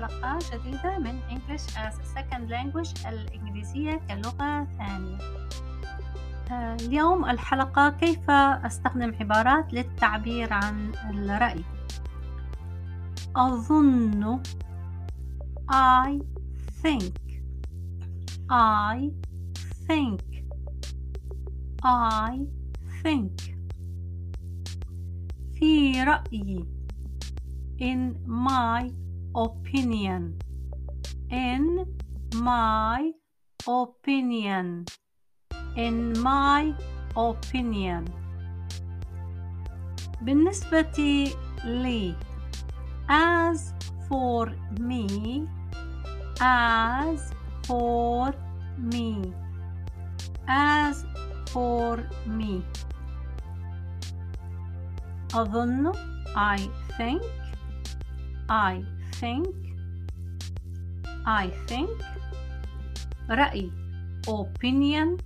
حلقة جديدة من English as a Second Language الإنجليزية كلغة ثانية. اليوم الحلقة كيف أستخدم عبارات للتعبير عن الرأي؟ أظن I think I think I think. في رأيي in my opinion in my opinion in my opinion بالنسبة لي as for me as for me as for me أظن I think I think I think رأي opinion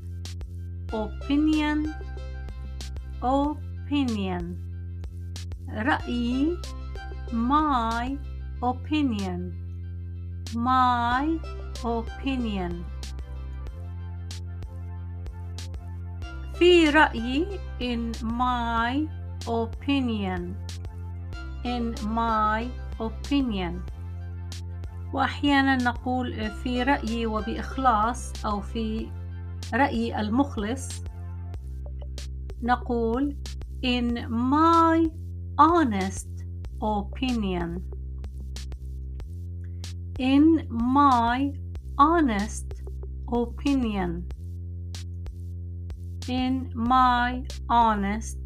opinion opinion رأيي my opinion my opinion في رأيي in my opinion in my opinion وأحيانا نقول في رأيي وبإخلاص أو في رأيي المخلص نقول in my honest opinion in my honest opinion in my honest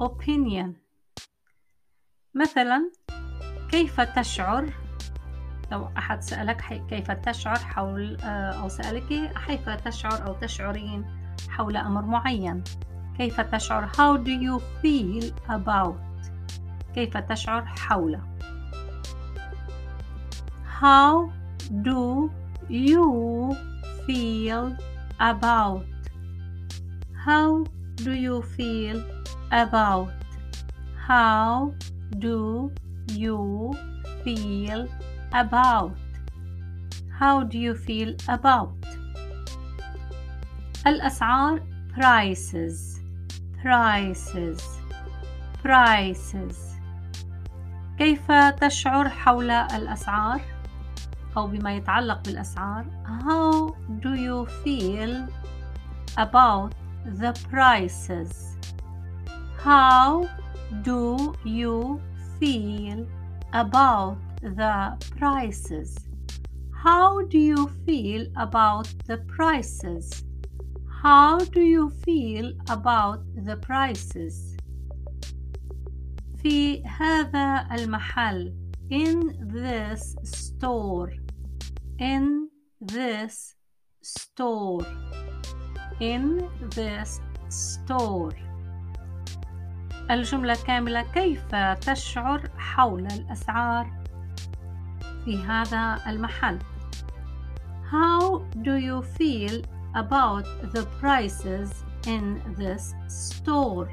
opinion مثلا كيف تشعر؟ لو أحد سألك كيف تشعر حول أو سألك كيف تشعر أو تشعرين حول أمر معين؟ كيف تشعر؟ How do you feel about كيف تشعر حول how do you feel about how do you feel about? How do you feel about how do you feel about الأسعار prices prices prices كيف تشعر حول الأسعار أو بما يتعلق بالأسعار how do you feel about the prices how do you feel about the prices? How do you feel about the prices? How do you feel about the prices? في هذا المحل in this store in this store in this store الجملة كاملة كيف تشعر حول الأسعار في هذا المحل How do you feel about the prices in this store?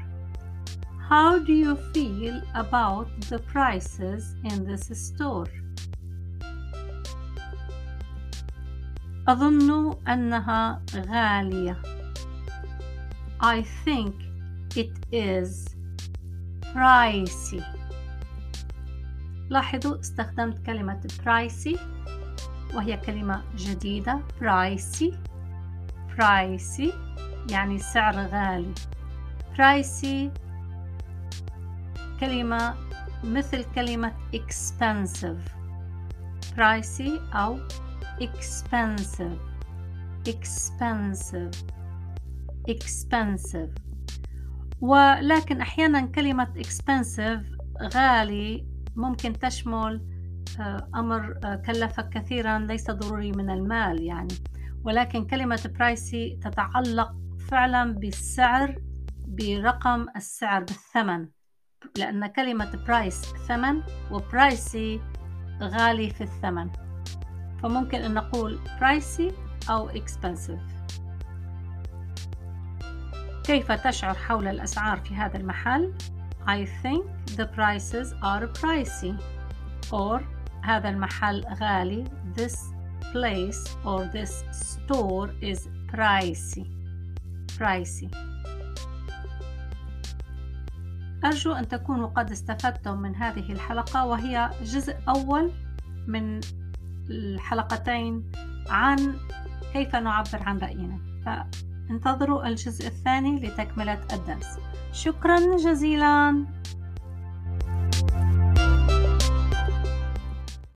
How do you feel about the prices in this store? أظن أنها غالية. I think it is برايسي لاحظوا استخدمت كلمة pricey وهي كلمة جديدة pricey pricey يعني سعر غالي. pricey كلمة مثل كلمة expensive pricey أو expensive. expensive. expensive. ولكن أحيانا كلمة expensive غالي ممكن تشمل آه، أمر آه، كلفك كثيرا ليس ضروري من المال يعني. ولكن كلمة برايسي تتعلق فعلا بالسعر برقم السعر بالثمن. لأن كلمة برايس ثمن وبرايسي غالي في الثمن. فممكن أن نقول برايسي أو expensive. كيف تشعر حول الأسعار في هذا المحل؟ I think the prices are pricey. Or هذا المحل غالي. This place or this store is pricey. Pricey. أرجو أن تكونوا قد استفدتم من هذه الحلقة وهي جزء أول من الحلقتين عن كيف نعبر عن رأينا. فانتظروا الجزء الثاني لتكملة الدرس. شكرا جزيلا.